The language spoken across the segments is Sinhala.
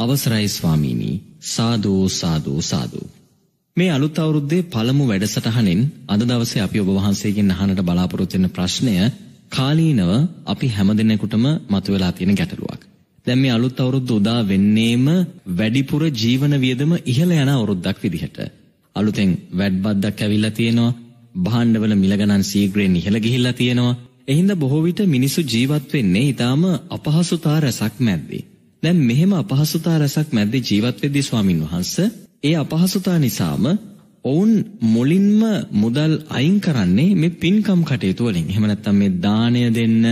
අවසරයි ස්වාමීනී සාදෝ සාදෝ සාදෝ මේ අලුත් අවුරුද්දේ පළමු වැඩසටහනෙන් අද දවසේ අපි ඔබ වහන්සේගෙන් අහන්නට බලාපොරොත්තු වෙන ප්‍රශ්නය කාලීනව අපි හැමදෙනෙකුටම මතුවලා තියෙන ගැටලුවක්. දැන් මේ අලුත් අවුරුද්ද උදා වෙන්නේම වැඩිපුර ජීවන වියදම ඉහළ යන අවුරුද්දක් විදිහට. අලුතෙන් වැඩබද්දක් ඇවිල්ලා තියෙනවා. භාණ්ඩවල මිල ගණන් ශීඝ්‍රයෙන් ඉහළ ගිහිල්ලා තියෙනවා. එහින්ද බොහෝ විට මිනිසු ජීවත් වෙන්නේ ඊටාම අපහසුතා රසක් මැද්දේ. දැන් මෙහෙම අපහසුතා රසක් මැද්දේ ජීවත් වෙද්දී ස්වාමින් වහන්සේ ඒ අපහසුතා නිසාම ඔවුන් මුලින්ම මුදල් අයින් කරන්නේ මේ පින්කම් කටයුතු වලින්. එහෙම නැත්නම් මේ දාණය දෙන්න,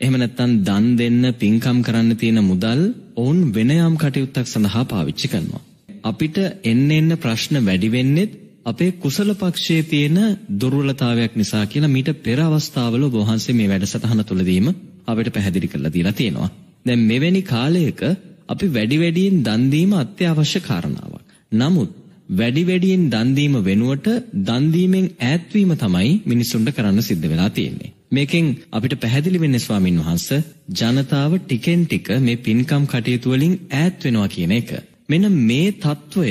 එහෙම නැත්නම් දන් දෙන්න, පින්කම් කරන්න තියෙන මුදල් ඔවුන් වෙන යම් කටයුත්තක් සඳහා පාවිච්චි කරනවා. අපිට එන්න එන්න ප්‍රශ්න වැඩි වෙන්නේ අපේ කුසල පක්ෂයේ තියෙන දුර්වලතාවයක් නිසා කියලා මීට පෙර අවස්ථාවල ඔබ වහන්සේ මේ වැඩසටහන තුළදීම අපිට පැහැදිලි කරලා දීලා තියෙනවා. දැන් මෙවැනි කාලයක අපි වැඩි වැඩියෙන් දන් දීම අත්‍යවශ්‍ය කාරණාවක්. නමුත් වැඩි වැඩියෙන් දන් දීම වෙනුවට දන් දීමෙන් ඈත් වීම තමයි මිනිසුන්ට කරන්න සිද්ධ වෙලා තියෙන්නේ. මේකෙන් අපිට පැහැදිලි වෙන්නේ ස්වාමින් වහන්සේ ජනතාව ටිකෙන් ටික මේ පින්කම් කටයුතු වලින් ඈත් වෙනවා කියන එක. මෙන්න මේ తত্ত্বය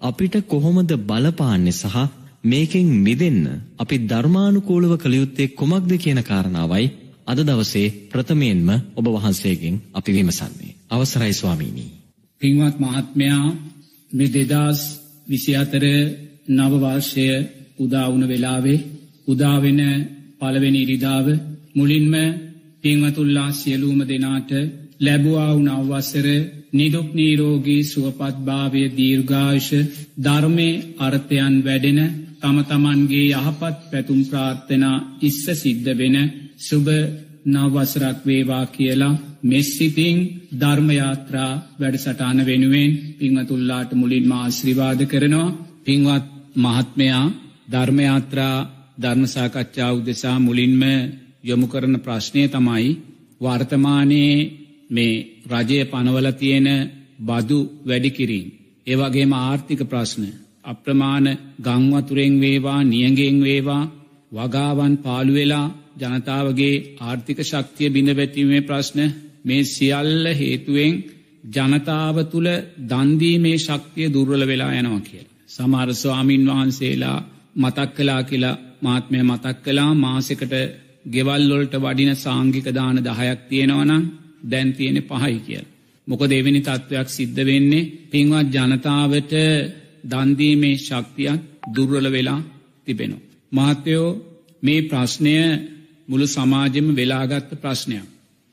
අපිට කොහොමද බලපාන්නේ සහ මේකෙන් මිදෙන්න අපි ධර්මානුකූලව කළ යුත්තේ කොමක්ද කියන කාරණාවයි අද දවසේ ප්‍රථමයෙන්ම ඔබ වහන්සේගෙන් අපි විමසන්නේ. අවසරයි ස්වාමීනි. පින්වත් මහත්මයා මේ දෙදස් විසි අතර නවවර්ෂය උදාවුන වෙලාවේ උදාවෙන පළවෙනි ඉරිදාව මුලින්ම පින්වතුල්ලා සියලූම දෙනාට ලැබුවා වුන අවසර නිදුක් නීරෝගී සුවපත් භාවය දීර්ඝායුෂ ධර්මය අර්ථයන් වැඩෙන තම තමන්ගේ යහපත් පැතුම් ප්‍රාර්ථනා ඉස්ස සිද්ධ වෙන සුබ නවවසරක් වේවා කියලා මෙස්සිතිං ධර්මයාත්‍රා වැඩසටාන වෙනුවෙන් පිංහතුල්ලාට මුලින් මාශ්‍රිවාද කරනවා පින්වත් මහත්මයා ධර්මයාත්‍රා ධර්මසාකච්ඡා උදෙසා මුලින්ම යොමු කරන ප්‍රශ්නය තමයි වර්තමානයේ මේ රජය පනවල තියෙන බදු වැඩිකිරීම. ඒවගේම ආර්ථික ප්‍රශ්න. අප්‍රමාණ ගංවතුරෙන් වේවා නියගෙන් වේවා වගාවන් පාළුවෙලා ජනතාවගේ ආර්ථික ශක්තිය බිඳ වැැතිීමේ ප්‍රශ්න මේ සියල්ල හේතුවෙන් ජනතාව තුළ දන්දීමේ ශක්තිය දුර්වල වෙලා යනවා කියල. සමහර ස්වාමීන් වහන්සේලා මතක් කලා කියලා මාත්මය මතක් කලා මාසකට ගෙවල්ලොල්ට වඩින සාංගික දාන දහයක් තියෙනවනම් දැන් තියෙන පහයි කියල්. මොක දෙවෙනි තත්ත්වයක් සිද්ධ වෙන්නේ පින්වත් ජනතාවට දන්දීමේ ශක්තියක් දුර්වල වෙලා තිබෙනවා. මහත්‍යයෝ මේ ප්‍රශ්නය මුළු සමාජෙම වෙලාගත්ත ප්‍රශ්නයක්.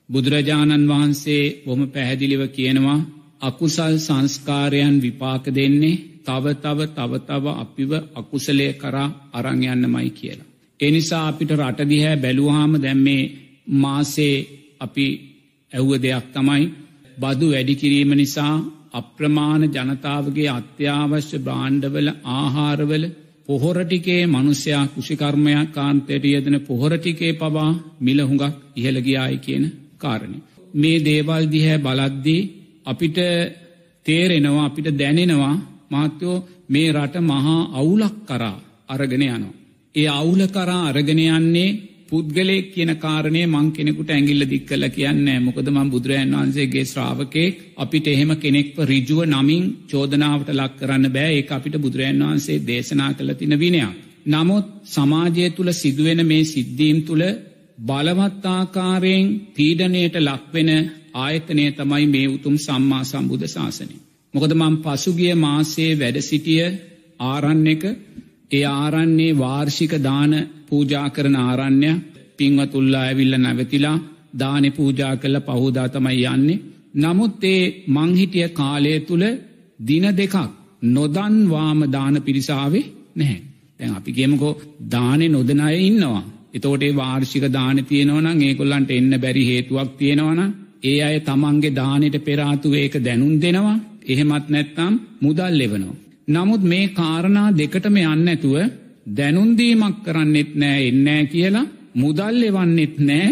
බුදුරජාණන් වහන්සේ බොම පැහැදිලිව කියනවා අකුසල් සංස්කාරයන් විපාක දෙන්නේ තව තව තව තව අපිව අකුසලය කරා අරංයන්නමයි කියලා. එනිසා අපිට රටදිහැ බැලුවාම දැම්මේ මාසේ අපි ඇව්ව දෙයක් තමයි බදු වැඩිකිරීම නිසා අප්‍රමාණ ජනතාවගේ අත්‍යවශ්‍ය බ්‍රාණ්ඩවල ආහාරවල පොහොරටිකේ මනුස්්‍යයා කුෂිකර්මයක් කාන්තයට යෙදෙන පොහොරටිකේ පවා මිලහුඟක් ඉහළගියායි කියන කාරණය. මේ දේවල් දිහැ බලද්දී අපිට තේරෙනවා අපිට දැනෙනවා මාත්‍යෝ මේ රට මහා අවුලක් කරා අරගෙන යනවා. ඒ අවුල කරා අරගෙන යන්නේ පුද්ගලෙක් කියන කාරණය මං කෙනෙකුට ඇගිල්ල දික් කල කියන්න මොකද මං බුදුරජන් වහන්සේගේ ශ්‍රාවකේ අපිට එහෙම කෙනෙක්ව රිජුව නමින් චෝදනාවට ලක් කරන්න බෑ ඒ අපිට බුදුරජන් වහන්සේ දේශනා කළ තින විනයක්. නමුත් සමාජය තුළ සිදුවෙන මේ සිද්ධීම් තුළ බලවත්තාකාරයෙන් පීඩනයට ලක්වෙන ආයතනය තමයි මේ උතුම් සම්මා සම්බුධ ශාසනය. මොකද මං පසුගිය මාසේ වැඩ සිටිය ආරන්න එක ඒ ආරන්නේ වාර්ෂික දාන පූජා කරන ආරණ්‍ය පින්වතුල්ලා ඇවිල්ල නැවතිලා දානෙ පූජා කළ පහුදා තමයි යන්නේ. නමුත් ඒ මංහිටිය කාලය තුළ දින දෙකක් නොදන්වාම දාන පිරිසාවේ නැහැ. තැන් අපි කියමකෝ දානෙ නොදනය ඉන්නවා. එතෝටේ වාර්ෂික දාන තියෙනවනම් ඒකොල්ලන්ට එන්න බැරි හේතුවක් තියෙනවන ඒ අය තමන්ගේ දානයට පෙරාතුව ඒක දැනුම් දෙනවා එහෙමත් නැත්තම් මුදල් ලෙවනවා. නමුත් මේ කාරණා දෙකටම යන්න ඇතුව දැනුන්දීමක් කරන්නෙත් නෑ එන්නෑ කියලා මුදල් එවන්නෙත් නෑ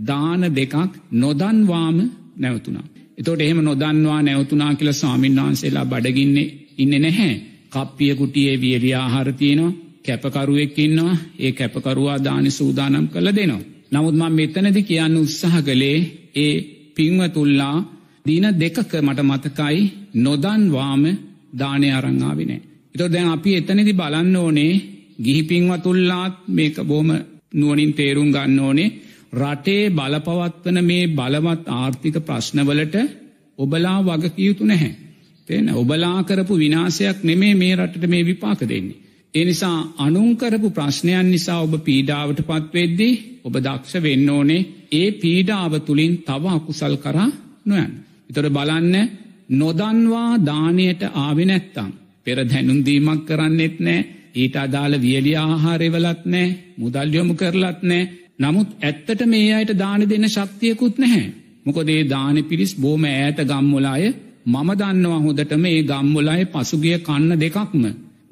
දාන දෙකක් නොදන්වාම නැවතුනා. එතොට එහෙම නොදන්වා නැවතුනා කියල ස්වාමීන් වහන්සේලා බඩගින්නේ ඉන්න නැහැ. කප්පිය කුටියේ වියලි ආහාර තියෙනවා කැපකරුවෙක් ඉන්නවා ඒ කැපකරුවා දානි සූදානම් කළ දෙනවා. නමුත් මං මෙතනද කියන්න උත්සාහ කළේ ඒ පින්වතුල්ලා දීන දෙකක මට මතකයි නොදන්වාම දානය අරංආාවිනෑ. එතො දැන් අපි එතනදි බලන්න ඕනේ ගිහිපින්වතුල්ලාත් මේක බෝම නුවනින් තේරුම් ගන්න ඕනේ රටේ බලපවත්වන මේ බලවත් ආර්ථික ප්‍රශ්නවලට ඔබලා වගකියයුතු නැහැ. තෙන ඔබලා කරපු විනාසයක් නෙමේ මේ රටට මේ විපාක දෙන්නේ. එනිසා අනුංකරපු ප්‍රශ්නයන් නිසා ඔබ පීඩාවට පත්වෙද්දී ඔබ දක්ෂ වෙන්න ඕනේ ඒ පීඩාව තුළින් තව අකුසල් කරා නොයන්. එතොට බලන්න නොදන්වා දානයට ආවෙනැත්තං. පෙර දැනුන්දීමක් කරන්නෙත් නෑ ඊට අදාළ වියලි ආහාරෙවලත් නෑ මුදල්යොමු කරලත් නෑ නමුත් ඇත්තට මේ අයට දාන දෙන්න ශක්තියකුත් නැහැ. මොකොදේ දාන පිරිස් බෝම ඈත ගම්මුලාය මම දන්නවා හොදට මේ ගම්මුලාය පසුගිය කන්න දෙකක්ම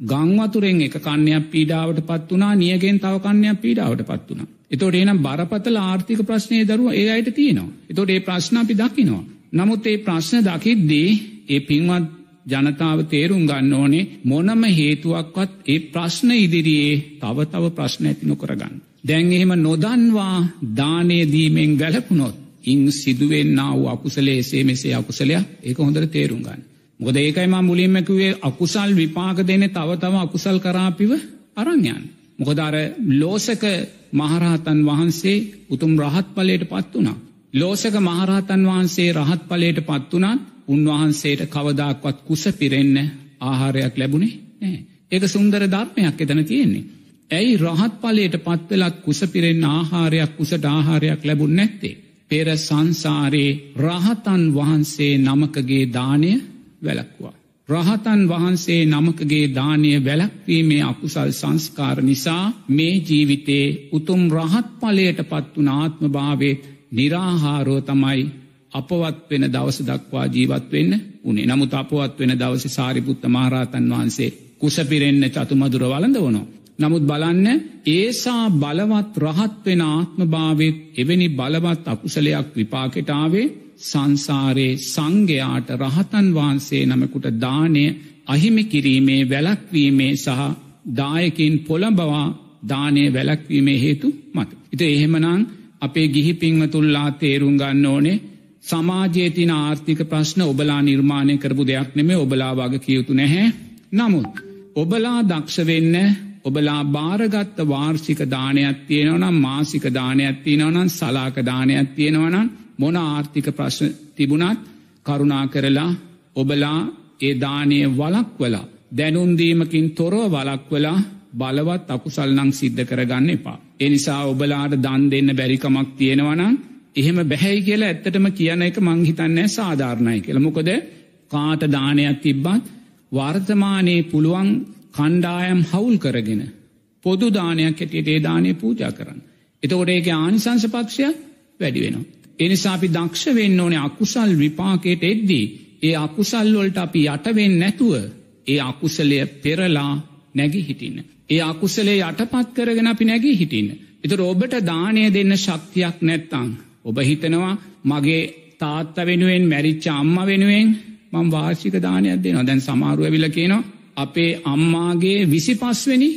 ගංවතුරෙන් එක කන්නයක් පීඩාවට පත් වනා නියගෙන් තව කන්නයක් පීඩාවට පත් වනා. එතොට එනම් බරපතල ආර්ථික ප්‍රශ්නය දරුව ඒ අයට තියෙනවා. එතොට ඒ ප්‍රශ්න අපි දකිනවා. නමුත් ඒ ප්‍රශ්න දකිද්දී ඒ පින්වත් ජනතාව තේරුම් ගන්න ඕනේ මොනම හේතුවක්වත් ඒ ප්‍රශ්න ඉදිරියේ තව තව ප්‍රශ්න ඇති නොකරගන්න. දැන් එහෙම නොදන්වා දානය දීමෙන් වැලකුණොත් ඉං සිදුවෙන් වූ අකුසලේ එසේ මෙසේ අකුසලයක් ඒක හොඳට තේරුම් ගන්න. මොකද ඒකයිම මුලින්මැකුවේ අකුසල් විපාක දෙන තව තව අකුසල් කරාපිව අරංයන්. මොකදර ලෝසක මහරහතන් වහන්සේ උතුම් රහත් පලයට පත් වනා. ලෝසක මහරහතන් වහන්සේ රහත් පලයට පත් වනත් උන්වහන්සේට කවදක්වත් කුස පිරෙන්න ආහාරයක් ලැබුණේ නෑ. ඒක සුන්දර ධර්මයක් එතන තියෙන්නේ. ඇයි රහත් පලයට පත්වෙලත් කුස පිරෙන් ආහාරයක් කුසට ආහාරයක් ලැබුණ නැත්තේ. පෙර සංසාරයේ රහතන් වහන්සේ නමකගේ දානය වැලක්වා. රහතන් වහන්සේ නමකගේ දානය වැලක්වීමේ අකුසල් සංස්කාර නිසා මේ ජීවිතේ උතුම් රහත් පලයට පත් වන ආත්ම භාවේත් නිරාහාරෝ තමයි අපවත් වෙන දවස දක්වා ජීවත් වෙන්න උනේ නමුත් අපවත් වෙන දවස සාරිපුත්ත මහරහතන් වහන්සේ කුසපිරෙන්න්න චතුමදුර වලඳ වනෝ. නමුත් බලන්න ඒසා බලවත් රහත් වෙන ආත්ම භාවත් එවැනි බලවත් අකුසලයක් විපාකෙටාවේ සංසාරයේ සංඝයාට රහතන් වහන්සේ නමකුට දානය අහිමි කිරීමේ වැලක්වීමේ සහ දායකින් පොළඹවා දානය වැලක්වීමේ හේතු මත. ඉත එහෙමනං අපේ ගිහි පින්වතුල්ලා තේරුම් ගන්න ඕනේ සමාජයේ තින ආර්ථික ප්‍රශ්න ඔබලා නිර්මාණය කරපු දෙයක් නෙමේ ඔබලා වග කියයුතු නැහැ. නමුත් ඔබලා දක්ෂවෙන්න ඔබලා භාරගත්ත වාර්ෂික දානයක් තියෙනවනම් මාසික දානයක් තියෙනවනම් සලාක දානයක් තියෙනවනම් මොන ආර්ථික ප්‍රශ්න තිබුණත් කරුණා කරලා ඔබලා ඒ දානය වලක්වලා දැනුන්දීමකින් තොරව වලක්වලා බලවත් අකුසල්නං සිද්ධ කරගන්න එපා. එනිසා ඔබලාට දන් දෙන්න බැරිකමක් තියෙනවනම් එහෙම බැහැයි කියලා ඇත්තටම කියන එක මංහිතන්නෑ සාධාරණය කියලා මොකොද කාට දානයක් තිබ්බත් වර්තමානයේ පුළුවන් කණ්ඩායම් හවුල් කරගෙන පොදු දානයක් ඇටියට ඒ දානය පූජා කරන්න. එතකොට ඒක ආනිසංස පක්ෂයක් වැඩි වෙනවා. එනිසා අපි දක්ෂ වෙන්න ඕනේ අකුසල් විපාකයට එද්දී ඒ අකුසල්වොල්ට අපි යටවෙන් නැතුව ඒ අකුසලය පෙරලා නැගි හිටින්න. ඒ අකුසලේ යටපත් කරගෙන අපි නැගී හිටින්න. එතර ඔබට දානය දෙන්න ශක්තියක් නැත්තං. ඔබ හිතනවා මගේ තාත්ත වෙනුවෙන් මැරිච්ච අම්ම වෙනුවෙන් මං වාර්ෂික දානයක් දෙනවා දැන් සමාරුව ඇවිල කියනවා අපේ අම්මාගේ විසි පස්වෙනි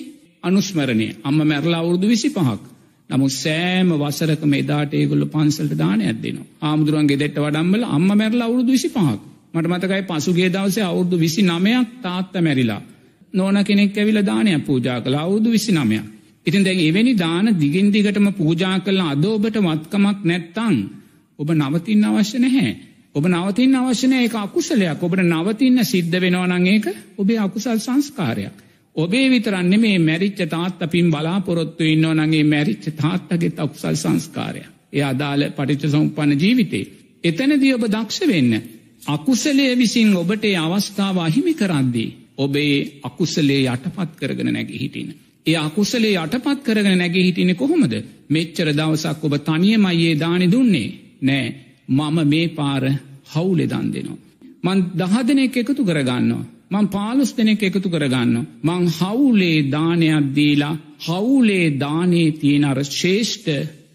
අනුස්මරණය අම්ම මැරලා අවුරුදු විසි පහක් නමුත් සෑම වසරක මෙදාට ඒගොල්ල පන්සල්ට දානයක් දෙනවා ආමුදුරුවන්ගේ දෙට වඩම්බල අම්ම මැරලා අවුරුදු විසි පහක් මට මතකයි පසුගේ දවසේ අවුරුදු විසි නමයක් තාත්ත මැරිලා නෝන කෙනෙක් ඇවිල දානයක් පූජා කළ අවුරුදු විසි නමයක් ඉතින් දැන් එවැනි දාන දිගින් දිගටම පූජා කල්ලා අද ඔබට වත්කමක් නැත්තං ඔබ නවතින්න අවශ්‍ය නැහැ ඔබ නවතින් අවශ්‍යනය එක අකුසලයක් ඔබට නවතින්න සිද්ධ වෙනවනං ඒක ඔබේ අකුසල් සංස්කාරයක්. ඔබේ විතරන්න මේ මැරිච්ච තාත් අපින් බලාපොරොත්තු ඉන්න නගේ මැරිච්ච තාත්තගෙත් අකුසල් සංස්කාරය. ඒ අදාළ පටිච්ච සම්පන්න ජීවිතේ. එතනදී ඔබ දක්ෂ වෙන්න. අකුසලය විසින් ඔබට අවස්ථාව අහිමි කරද්දී. ඔබේ අකුසලේ යටපත් කරගෙන නැග හිටින. ඒ අකුසලේ යටපත් කරගෙන නැගේ හිටිනෙ කොහොමද මෙච්චර දවසක් ඔබ තනියමයියේ දානි දුන්නේ නෑ මම මේ පාර හවුලෙ දන් දෙනවා. මන් දහ දෙනෙක් එකතු කරගන්නවා. මං පාලුස් දෙනෙක් එකතු කරගන්න. මං හවුලේ දානයක් දීලා හවුලේ දානේ තියෙනර ශේෂ්ඨ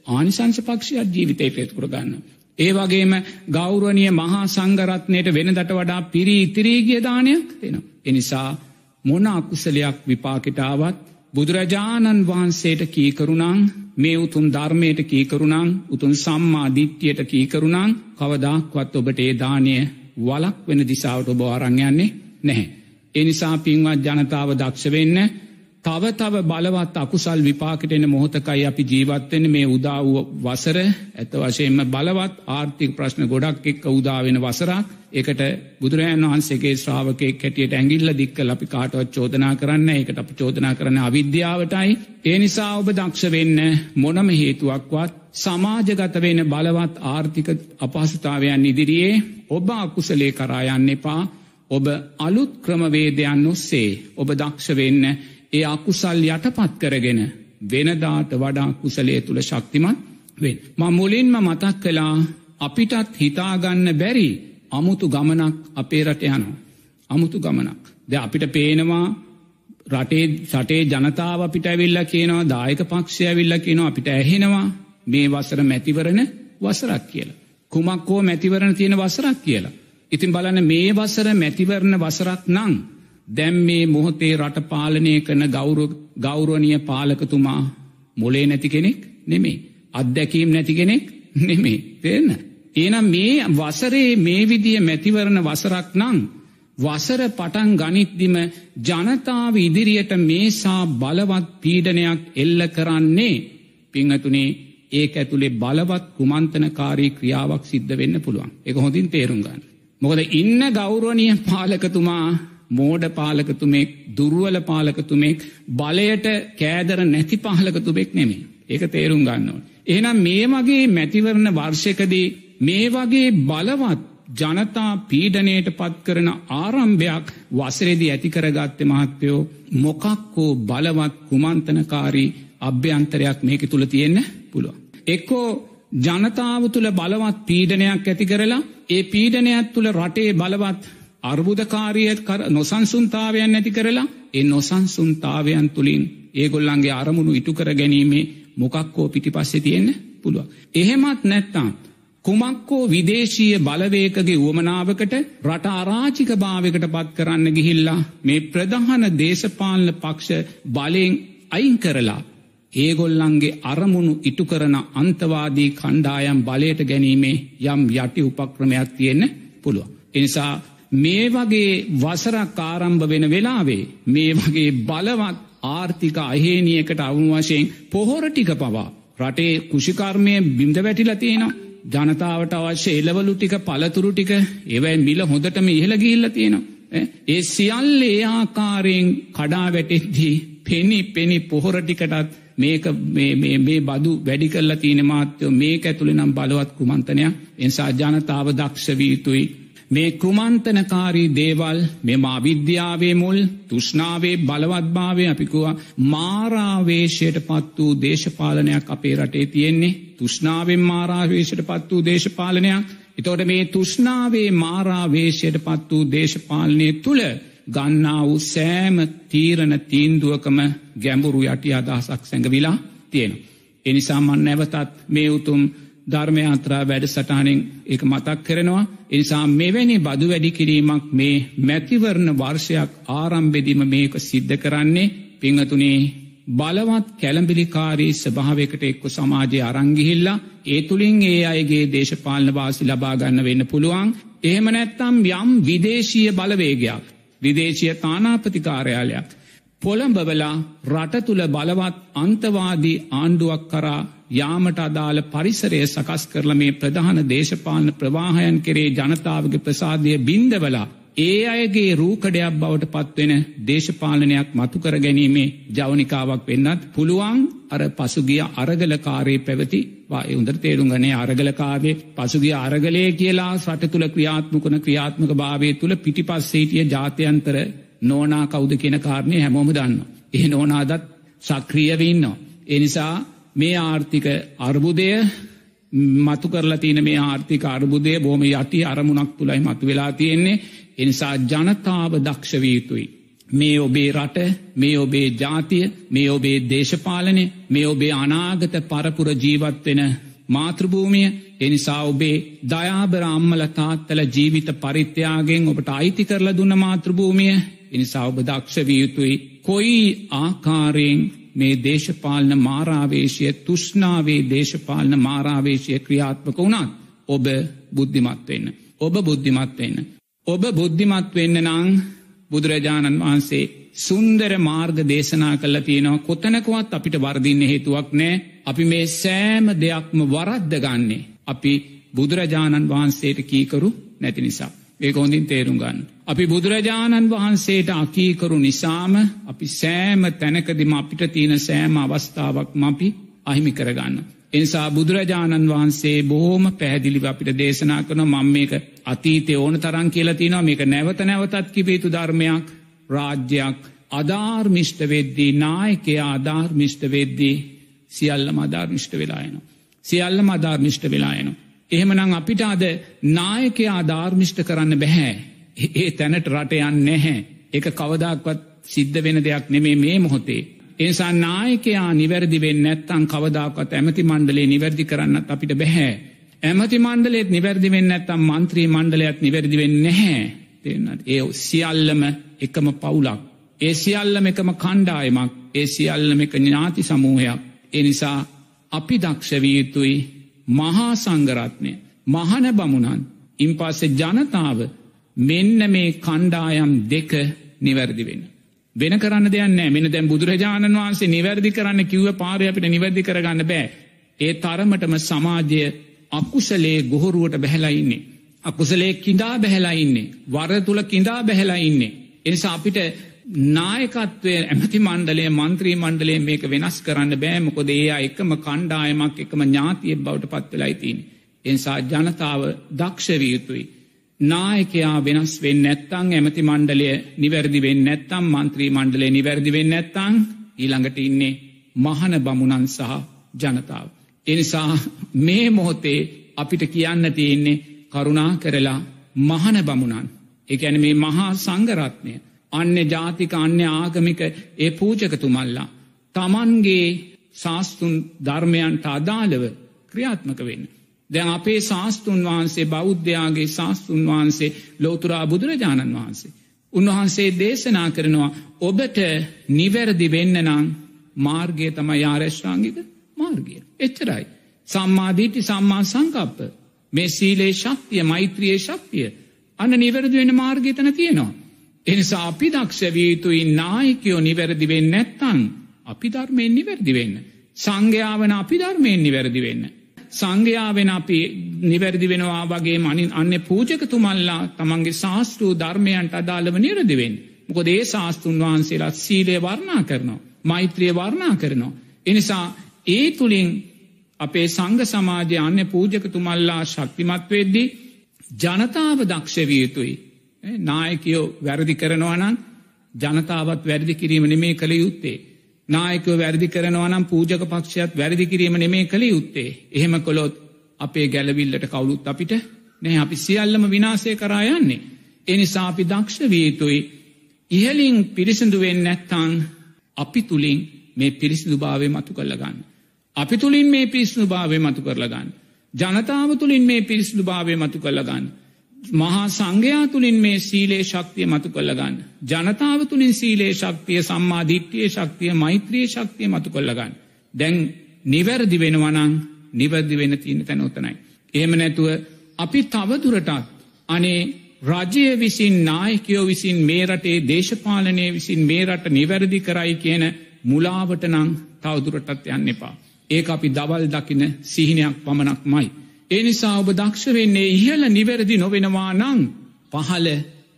ආනිසංස පක්ෂයක් ජීවිතයට එතුකර ගන්න. ඒ වගේම ගෞරවනිය මහා සංගරත්නයට වෙනදට වඩා පිරී ඉතිරීගිය දානයක් දෙනවා. එනිසා මොන අකුසලයක් විපාකිටාවත් බුදුරජාණන් වහන්සේට කීකරුණං මේ උතුම් ධර්මයට කීකරුණං උතුන් සම්මා දිට්්‍යයට කීකරුණං කවදක්වත් ඔබට ඒ දානය වලක් වෙන දිසාවට ඔබ අරංයන්නේ නැහැ. එනිසා පින්වත් ජනතාව දක්ෂවෙන්න තව තව බලවත් අකුසල් විපාකටෙන මොහොතකයි අපි ජීවත්වෙන මේ උදා වූ වසර. ඇත වශයෙන්ම බලවත් ආර්ථික ප්‍රශ්න ගොඩක් එක්ක උදාවෙන වසරක්. එකට බුදුරජන් වහන්සේගේ ශ්‍රාවකය කැටියට ඇගිල්ල දික්කල අපි කාටවත් චෝදනා කරන්න එකට අප චෝදනා කරන අවිද්‍යාවටයි. ඒ නිසා ඔබ දක්ෂ වෙන්න මොනම හේතුවක්වත් සමාජගත වෙන බලවත් ආර්ථික අපහසුතාවයන් ඉදිරියේ ඔබ අකුසලේ කරායන්න එපා. ඔබ අලුත් ක්‍රමවේදයන් ඔස්සේ ඔබ දක්ෂ වෙන්න ඒ අකුසල් යටපත් කරගෙන වෙනදාට වඩා කුසලේ තුළ ශක්තිමත් වෙන්. ම මුලින්ම මතක් කලා අපිටත් හිතාගන්න බැරි අමුතු ගමනක් අපේ රට යනවා. අමුතු ගමනක්. ද අපිට පේනවා රටේ සටේ ජනතාව අපිට ඇවිල්ල කියනවා දායක පක්ෂය ඇවිල්ල කියනවා අපිට ඇහෙනවා මේ වසර මැතිවරණ වසරක් කියලා. කුමක්කෝ මැතිවරණ තියෙන වසරක් කියලා. ඉතින් බලන්න මේ වසර මැතිවරණ වසරක් නං දැම් මේ මොහොතේ රට පාලනය කරන ගෞරු ගෞරුවනිය පාලකතුමා මොලේ නැති කෙනෙක් නෙමේ. අත්දැකීම් නැති කෙනෙක් නෙමේ තේන්න. ඒනම් මේ වසරේ මේ විදිය මැතිවරණ වසරක් නං. වසර පටන් ගනිත්දිම ජනතාව ඉදිරියට මේසා බලවත් පීඩනයක් එල්ල කරන්නේ පිංහතුනේ ඒ ඇතුළේ බලවත් කුමන්තනකාරී ක්‍රියාවක් සිද්ධ වෙන්න පුළුවන් එක හොඳින් තේරුම් ගන්න. මොකද ඉන්න ගෞරුවනිය පාලකතුමා මෝඩ පාලකතුමෙක් දුරුවල පාලකතුමෙක් බලයට කෑදර නැති පාලකතුබෙක් නෙමේ. ඒක තේරුම් ගන්නවා. එහනම් මේ වගේ මැතිවරණ වර්ෂකදී මේ වගේ බලවත් ජනතා පීඩනයට පත් කරන ආරම්භයක් වසරේදී ඇතිකරගත්ත මහත්තයෝ මොකක්කෝ බලවත් කුමන්තනකාරී අභ්‍යන්තරයක් මේක තුළ තියෙන්න පුළුව. එක්කෝ ජනතාව තුළ බලවත් පීඩනයක් ඇති කරලා ඒ පීඩනයක් තුළ රටේ බලවත් අර්බුදකාරියත් කර නොසන්සුන්තාවයන් නැති කරලා ඒ නොසන්සුන්තාවයන් තුළින් ඒගොල්ලන්ගේ අරමුණු ඉටු කර ගැනීමේ මොකක්කෝ පිටි පස්සෙ තියෙන්න පුළුව. එහෙමත් නැත්තාම්. කුමක්කෝ විදේශීය බලවේකගේ වුවමනාවකට රට අරාචික භාවකට පත් කරන්න ගිහිල්ලා මේ ප්‍රධාන දේශපාලන පක්ෂ බලයෙන් අයින් කරලා ඒගොල්ලන්ගේ අරමුණු ඉටු කරන අන්තවාදී කණ්ඩායම් බලයට ගැනීමේ යම් යටි උපක්‍රමයක් තියෙන්න පුළුව. එනිසා මේ වගේ වසරක් ආරම්භ වෙන වෙලාවේ මේ වගේ බලවත් ආර්ථික අහේනියකට අවුණු වශයෙන් පොහොරටික පවා රටේ කුෂිකර්මය බිඳ වැටිල තියෙනවා. ජනතාවට අවශ්‍ය එලවලු ටික පලතුරු ටික ඒවයි මිල හොඳටම ඉහළ ගිල්ල තියෙනවා. ඒ සියල්ල ඒ ආකාරයෙන් කඩා වැටෙද්දී පෙනි පෙනි පොහොරටිකටත් මේක මේ බදු වැඩි කල්ල තියෙන මාත්‍යයෝ මේක ඇතුළි නම් බලවත් කුමන්තනයක්. එනිසා ජනතාව දක්ෂවීතුයි මේ කුමන්තනකාරී දේවල් මෙම අවිද්‍යාවේ මුල් තුෂ්නාවේ බලවත්භාවය අපිකුවා මාරාවේශයට පත් වූ දේශපාලනයක් අපේ රටේ තියෙන්නේ තුෂ්නාවෙන් මාරාවේශයට පත් වූ දේශපාලනයක් එතෝට මේ තුෂ්නාවේ මාරාවේශයට පත් වූ දේශපාලනය තුළ ගන්නා වූ සෑම තීරණ තීන්දුවකම ගැඹුරු යටි අදහසක් සැඟවිලා තියෙන. එනිසා මන් නැවතත් මේ උතුම් ධර්මයාත්‍රා වැඩ සටානෙන් එක මතක් කරනවා. එනිසා මෙවැනි බදු වැඩි කිරීමක් මේ මැතිවරණ වර්ෂයක් ආරම්භෙදිම මේක සිද්ධ කරන්නේ පිංහතුනේ බලවත් කැළඹිලිකාරී ස්භාවකට එක්ක සමාජය අරංගිහිල්ලා ඒ තුළින් ඒ අයගේ දේශපාලන වාසි ලබාගන්න වෙන්න පුළුවන් එහෙම නැත්තම් යම් විදේශීය බලවේගයක් විදේශය තානාපතිකාරයාලයක් පොළඹවලා රට තුළ බලවත් අන්තවාදී ආණ්ඩුවක් කරා යාමට අදාළ පරිසරය සකස් කරල මේ ප්‍රධාන දේශපාලන ප්‍රවාහයන් කෙරේ ජනතාවගේ ප්‍රසාදය බින්දවලා ඒ අයගේ රූකඩයක් බවට පත්වෙන දේශපාලනයක් මතු කර ගැනීමේ ජවනිකාවක් වෙන්නත් පුළුවන් අර පසුගිය අරගලකාරයේ පැවති වාය උදර තේරුම්ගනේ අරගලකාවේ පසුගිය අරගලය කියලා සට තුළ ක්‍රියාත්මකන ක්‍රියාත්මක භාවය තුළ පිටිපස්සේටිය ජාතයන්තර නෝනා කෞුද කියන කාරණය හැමෝම දන්න. එහ නෝනාදත් සක්‍රියවන්නවා. එනිසා මේ ආර්ථික අර්බුදය මතු කරලා තියන මේ ආර්ථික අර්බුදය බොහම යටි අරමුණක් තුළයි මතු වෙලා තියෙන්නේ එනිසා ජනතාව දක්ෂවීතුයි. මේ ඔබේ රට මේ ඔබේ ජාතිය මේ ඔබේ දේශපාලනය මේ ඔබේ අනාගත පරපුර ජීවත්වෙන මාතෘභූමිය එනිසා ඔබේ දයාබර අම්මල තාත්තල ජීවිත පරිත්‍යයාගෙන් ඔබට අයිති කරල දුන්න මාතෘභූමිය එනිසා ඔබ දක්ෂ වියයුතුයි කොයි ආකාරයෙන් මේ දේශපාලන මාරාවේශය තුෂ්නාවේ දේශපාලන මාරාවේශය ක්‍රියාත්මක වුණත් ඔබ බුද්ධිමත් වෙන්න. ඔබ බුද්ධිමත් වෙන්න. ඔබ බුද්ධිමත් වෙන්න නං බුදුරජාණන් වහන්සේ සුන්දර මාර්ග දේශනා කල්ල තියෙනවා කොතනකවත් අපිට වර්දින්න හේතුවක් නෑ අපි මේ සෑම දෙයක්ම වරද්ද ගන්නේ. අපි බුදුරජාණන් වහන්සේට කීකරු නැති නිසා. ඒ හොඳින් තේරුම් ගන්න. අපි බුදුරජාණන් වහන්සේට අකීකරු නිසාම අපි සෑම තැනකදිම අපිට තියෙන සෑම අවස්ථාවක්ම අපි අහිමි කරගන්න. එනිසා බුදුරජාණන් වහන්සේ බොහෝම පැහැදිලිව අපිට දේශනා කන මං මේක අතීතය ඕන තරන් කියලතිනවා මේක නැවත නැවතත් කිපේතු ධර්මයක් රාජ්‍යයක් අධාර්මිෂ්ට වෙද්දී නායකයා අධාර්මිෂ්ට වෙද්දී සියල්ලම අධාර්මිෂ්ට වෙලායනවා. සියල්ලම අධාර්මිෂ්ට වෙලායනවා. එහෙමනං අපිට අද නායකයා ධර්මිෂ්ට කරන්න බැහැ. ඒ තැනට රටයන් නැහැ. එක කවදක්වත් සිද්ධ වෙන දෙයක් නෙමේ මේ මොහොතේ. එනිසා නායකයා නිවැරදිවෙන් නැත්තං කවදාකත් ඇමති මණ්ඩලේ නිවැරදි කරන්න අපිට බැහැ. ඇමති මණ්ඩලෙත් නිවැරදිවෙන් නැත්තම් මන්ත්‍රී මණ්ඩලයක් නිවැරදිවෙන් නැහැ. තිෙන්න්නට ඒ සියල්ලම එකම පවුලක්. ඒ සියල්ලම එකම කණ්ඩායමක් ඒ සියල්ලම එක ඥාති සමූහයක්. එනිසා අපි දක්ෂවීයුතුයි මහා සංගරත්නය මහන බමුණන් ඉන් පස්සේ ජනතාව මෙන්න මේ කණ්ඩායම් දෙක නිවැරදි වෙන. වෙන කරන්න දෙයන්න මෙන දැන් බුදුරජාණන් වහන්සේ නිවැරදි කරන්න කිව්ව පාරය අපිට නිවැරදි කරගන්න බෑ. ඒ තරමටම සමාජය අකුසලේ ගොහොරුවට බැහැලයින්නේ. අකුසලේ කිඳා බැහැලයින්නේ. වර තුළ කිඳා බැහැලයින්නේ. එනිසා අපිට නායකත්වය ඇමති මණ්ඩලේ මන්ත්‍රී මණ්ඩලේ මේක වෙනස් කරන්න බෑමකොද ඒ එකම කණ්ඩායමක් එකම ඥාතිය බවට පත්වෙලයිතින්. එනිසා ජනතාව දක්ෂවයුතුයි. නායකයා වෙනස් වෙන් නැත්තං ඇමති මණ්ඩලය නිවැරදිවෙන් නැත්තම් මන්ත්‍රී මණ්ඩලේ නිවැරදිවෙන් නැත්තං ඊළඟට ඉන්නේ මහන බමුණන් සහ ජනතාව. එනිසා මේ මොහොතේ අපිට කියන්න තියෙන්නේ කරුණා කරලා මහන බමුණන්. එකැන මේ මහා සංගරත්නය අන්‍ය ජාතික අන්‍ය ආගමික ඒ පූජකතුමල්ලා. තමන්ගේ ශාස්තුන් ධර්මයන්ට අදාළව ක්‍රියාත්මක වෙන්න. දැන් අපේ ශාස්තුන් වහන්සේ බෞද්ධයාගේ ශාස්තුන් වහන්සේ ලෝතුරා බුදුරජාණන් වහන්සේ. උන්වහන්සේ දේශනා කරනවා ඔබට නිවැරදි වෙන්න නං මාර්ගය තම යාරශ්වාංගික මාර්ගය. එච්චරයි. සම්මාධීටි සම්මා සංකප්ප මේ සීලේ ශක්තිය මෛත්‍රියයේ ශක්තිය අන්න නිවැරදි වෙන මාර්ගතන තියෙනවා. එනිසා අපි දක්ෂවීතුයි නායකයෝ නිවැරදිවෙන්න නැත්තං අපි ධර්මයෙන් නිවැරදිවෙන්න. සංඝයාවන අපි ධර්මයෙන් නිවැරදිවෙන්න. සංඝයාවෙන අපි නිවැරදි වෙනවා වගේ මනින් අන්න පූජකතුමල්ලා තමන්ගේ ශාස්තෘ ධර්මයන්ට අදාළව නිරදිවෙන්. මොකොද ඒ ශාස්තුන් වහන්සේලා සීලය වර්ණා කරනවා. මෛත්‍රිය වර්ණා කරනවා. එනිසා ඒ තුළින් අපේ සංඝ සමාජය අන්න පූජකතුමල්ලා ශක්තිමත් වෙද්දී ජනතාව දක්ෂවියතුයි නායකයෝ වැරදි කරනවනන් ජනතාවත් වැරදි කිරීම නෙමේ කළ යුත්තේ. නායකව වැරදි කරනවනම් පූජක පක්ෂයත් වැරදි කිරීම නෙමේ කළ යුත්තේ. එහෙම කොළොත් අපේ ගැලවිල්ලට කවුලුත් අපිට නෑ අපි සියල්ලම විනාසය කරා යන්නේ. එනිසා අපි දක්ෂ වීතුයි ඉහලින් පිරිසිදුවෙන් නැත්තං අපි තුළින් මේ පිරිසිදු භාවය මතු කරලගන්න. අපි තුළින් මේ පිරිසිදු භාවය මතු කරලගන්න. ජනතාව තුළින් මේ පිරිසිදු භාවය මතු කරලගන්න. මහා සංඝයා තුළින් මේ සීලේ ශක්තිය මතු කොල්ලගන්න. ජනතාව තුළින් සීලේ ශක්තිය සම්මාධිට්්‍යය ශක්තිය මෛත්‍රයේ ශක්තිය මතු කොල්ලගන්න. දැන් නිවැරදි වෙනවනං නිවැරදි වෙන තියන තැනොතනයි. එහෙම නැතුව අපි තවදුරටත් අනේ රජය විසින් නායකයෝ විසින් මේ රටේ දේශපාලනය විසින් මේ රට නිවැරදි කරයි කියන මුලාවට නං තවදුරටත් යන්න එපා. ඒ අපි දවල් දකින සිහිනයක් පමණක් මයි. ඒ නිසා ඔබ දක්ෂ වෙන්නේ ඉහල නිවැරදි නොවෙනවා නං පහල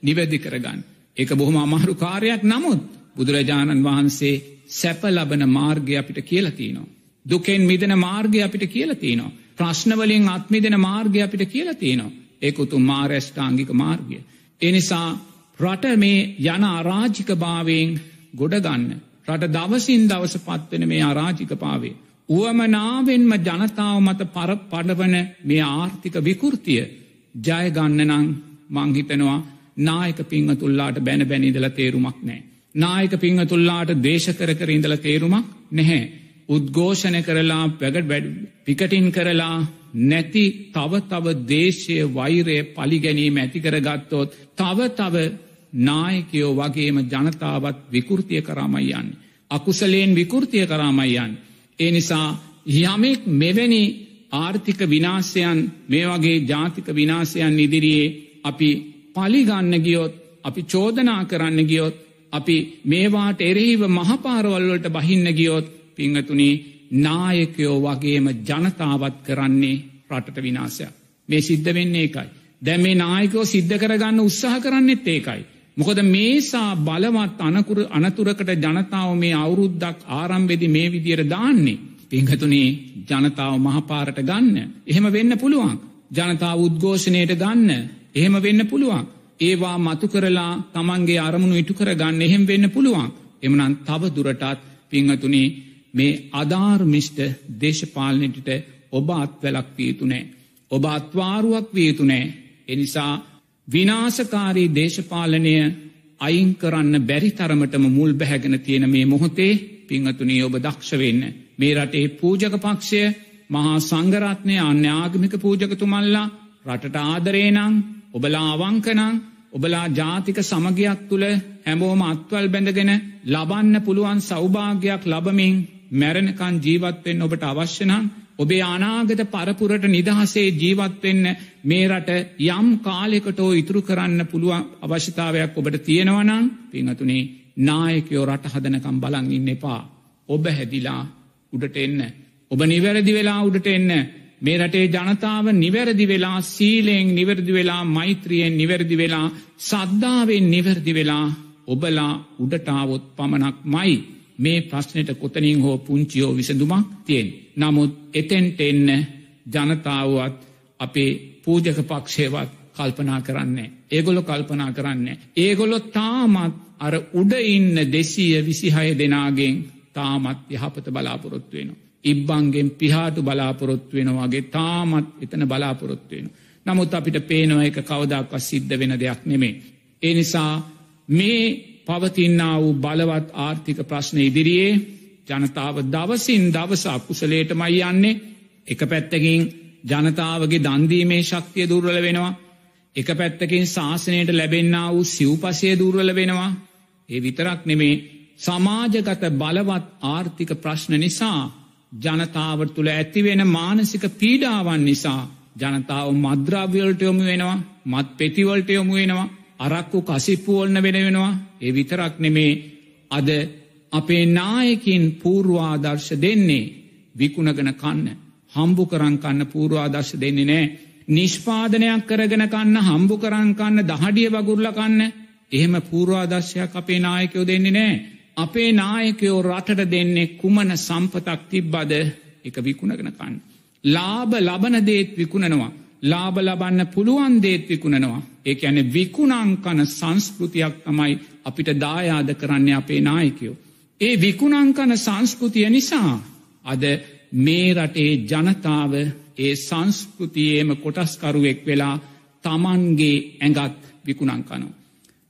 නිවැදි කරගන්න. එක බොහොම අමහරු කාරයක් නමුත් බුදුරජාණන් වහන්සේ සැප ලබන මාර්ගය අපිට කියලතිනවා. දුකෙන් මිදන මාර්ගය අපිට කියලතිනවා. ප්‍රශ්නවලින් අත්මිදෙන මාර්ගය අපිට කියලතිනවා. ඒකුතු මාරැෂ්ඨාංගික මාර්ගය. එනිසා රට මේ යන අරාජික භාවයෙන් ගොඩගන්න. රට දවසින් දවස පත්වෙන මේ අරාජික පාවේ. උවමනාවෙන්ම ජනතාව මත පර පඩවන මේ ආර්ථික විකෘතිය ජයගන්නනං මංහිතනවා නායක පිංහතුල්ලාට බැන බැනිදල තේරුමක් නෑ. නායක පිංහතුල්ලාට දේශකර කර ඉඳල තේරුමක් නැහැ. උද්ඝෝෂණය කරලා පැගට වැඩ පිකටින් කරලා නැති තව තව දේශය වෛරය පලිගැනීම ඇතිකර ගත්තොත් තව තව නායකයෝ වගේම ජනතාවත් විකෘතිය කරාමයි යන්න. අකුසලයෙන් විකෘතිය කරාමයි යන්න. ඒ නිසා යමෙක් මෙවැනි ආර්ථික විනාසයන් මේ වගේ ජාතික විනාසයන් ඉදිරියේ අපි පලිගන්න ගියොත් අපි චෝදනා කරන්න ගියොත් අපි මේවාට එරෙහිව මහපාරවල්වලට බහින්න ගියොත් පිංහතුනි නායකයෝ වගේම ජනතාවත් කරන්නේ රටට විනාසයක්. මේ සිද්ධ වෙන්නේ එකයි. දැ මේ නායකෝ සිද්ධ කරගන්න උත්සාහ කරන්නෙත් ඒකයි. මොකද මේසා බලවත් අනකුර අනතුරකට ජනතාව මේ අවුරුද්දක් ආරම්වෙදි මේ විදියට දාන්නේ. පිංහතුනේ ජනතාව මහපාරට ගන්න. එහෙම වෙන්න පුළුවන්. ජනතාව උද්ඝෝෂණයට ගන්න. එහෙම වෙන්න පුළුවන්. ඒවා මතු කරලා තමන්ගේ අරමුණු ඉටු කර ගන්න එහෙම වෙන්න පුළුවන්. එමනන් තව දුරටත් පිංහතුනේ මේ අධාර්මිෂ්ට දේශපාලනටට ඔබ අත්වැලක් වියතුනෑ. ඔබ අත්වාරුවක් වියතුනෑ. එනිසා විනාසකාරී දේශපාලනය අයින් කරන්න බැරි තරමටම මුල් බැහැගෙන තියෙන මේ මොහොතේ පිංහතුනී ඔබ දක්ෂ වෙන්න. මේ රටේ පූජක පක්ෂය මහා සංගරත්නය අන්‍යාගමික පූජකතුමල්ලා රටට ආදරේනං ඔබලා අවංකනං ඔබලා ජාතික සමගයක් තුළ හැමෝම අත්වල් බැඳගෙන ලබන්න පුළුවන් සෞභාගයක් ලබමින් මැරණකන් ජීවත්වෙන් ඔබට අවශ්‍යනම් ඔබේ අනාගත පරපුරට නිදහසේ ජීවත්වෙන්න මේ රට යම් කාලෙකටෝ ඉතුරු කරන්න පුළුවන් අවශ්‍යතාවයක් ඔබට තියෙනවනං පිංහතුනේ නායකයෝ රට හදනකම් බලන් ඉන්න එපා. ඔබ හැදිලා උඩට එන්න. ඔබ නිවැරදි වෙලා උඩට එන්න. මේ රටේ ජනතාව නිවැරදි වෙලා සීලයෙන් නිවැරදි වෙලා මෛත්‍රියෙන් නිවැරදි වෙලා සද්ධාවෙන් නිවැරදි වෙලා ඔබලා උඩටාවොත් පමණක් මයි මේ ප්‍රශ්නයට කොතනින් හෝ පුංචියෝ විසඳුමක් තියෙන්. නමුත් එතෙන්ට එන්න ජනතාවත් අපේ පූජක පක්ෂයවත් කල්පනා කරන්නේ. ඒගොලො කල්පනා කරන්නේ. ඒගොලො තාමත් අර උඩ ඉන්න දෙසීය විසිහය දෙනාගෙන් තාමත් යහපත බලාපොරොත්තු වෙන. ඉබ්බන්ගෙන් පිහාටු බලාපොරොත්තු වෙනවාගේ තාමත් එතන බලාපොරොත්තු වෙන. නමුත් අපිට පේනව එක කවදක්ව සිද්ධ වෙන දෙයක් නෙමේ. ඒ නිසා මේ පවතින්නා වූ බලවත් ආර්ථික ප්‍රශ්න ඉදිරියේ ජනතාව දවසින් දවස අකුසලේට මයි යන්නේ. එක පැත්තකින් ජනතාවගේ දන්දීමේ ශක්තිය දුර්වල වෙනවා. එක පැත්තකින් ශාසනයට ලැබෙන්න්න වූ සිව්පසය දුර්වල වෙනවා. ඒ විතරක් නෙමේ සමාජගත බලවත් ආර්ථික ප්‍රශ්න නිසා ජනතාවට තුළ ඇතිවෙන මානසික පීඩාවන් නිසා ජනතාව මද්‍රාව්‍යවලට යොමු වෙනවා මත් පෙතිවලට යොමු වෙනවා. අරක්කු කසිප්පුවල්න වෙන වෙනවා. ඒ විතරක් නෙමේ අද අපේ නායකින් පූර්වාදර්ශ දෙන්නේ විකුණගෙන කන්න. හම්බු කරන් කන්න පූර්වාදර්ශ දෙන්නේ නෑ. නිෂ්පාදනයක් කරගෙන කන්න හම්බු කරන් කන්න දහඩිය වගුරල කන්න. එහෙම පූර්වාදර්ශයක් අපේ නායකයෝ දෙන්නේ නෑ. අපේ නායකයෝ රටට දෙන්නේ කුමන සම්පතක් තිබ්බද? එක විකුණගෙන කන්න. ලාබ ලබන දේත් විකුණනවා. ලාබ ලබන්න පුළුවන් දේත් විකුණනවා. ඒක ඇන විකුණංකන සංස්කෘතියක් තමයි අපිට දායාද කරන්න අපේ නායකයෝ. ඒ විකුණංකන සංස්කෘතිය නිසා අද මේ රටේ ජනතාව ඒ සංස්කෘතියේම කොටස්කරුවෙක් වෙලා තමන්ගේ ඇඟත් විකුණංකනවා.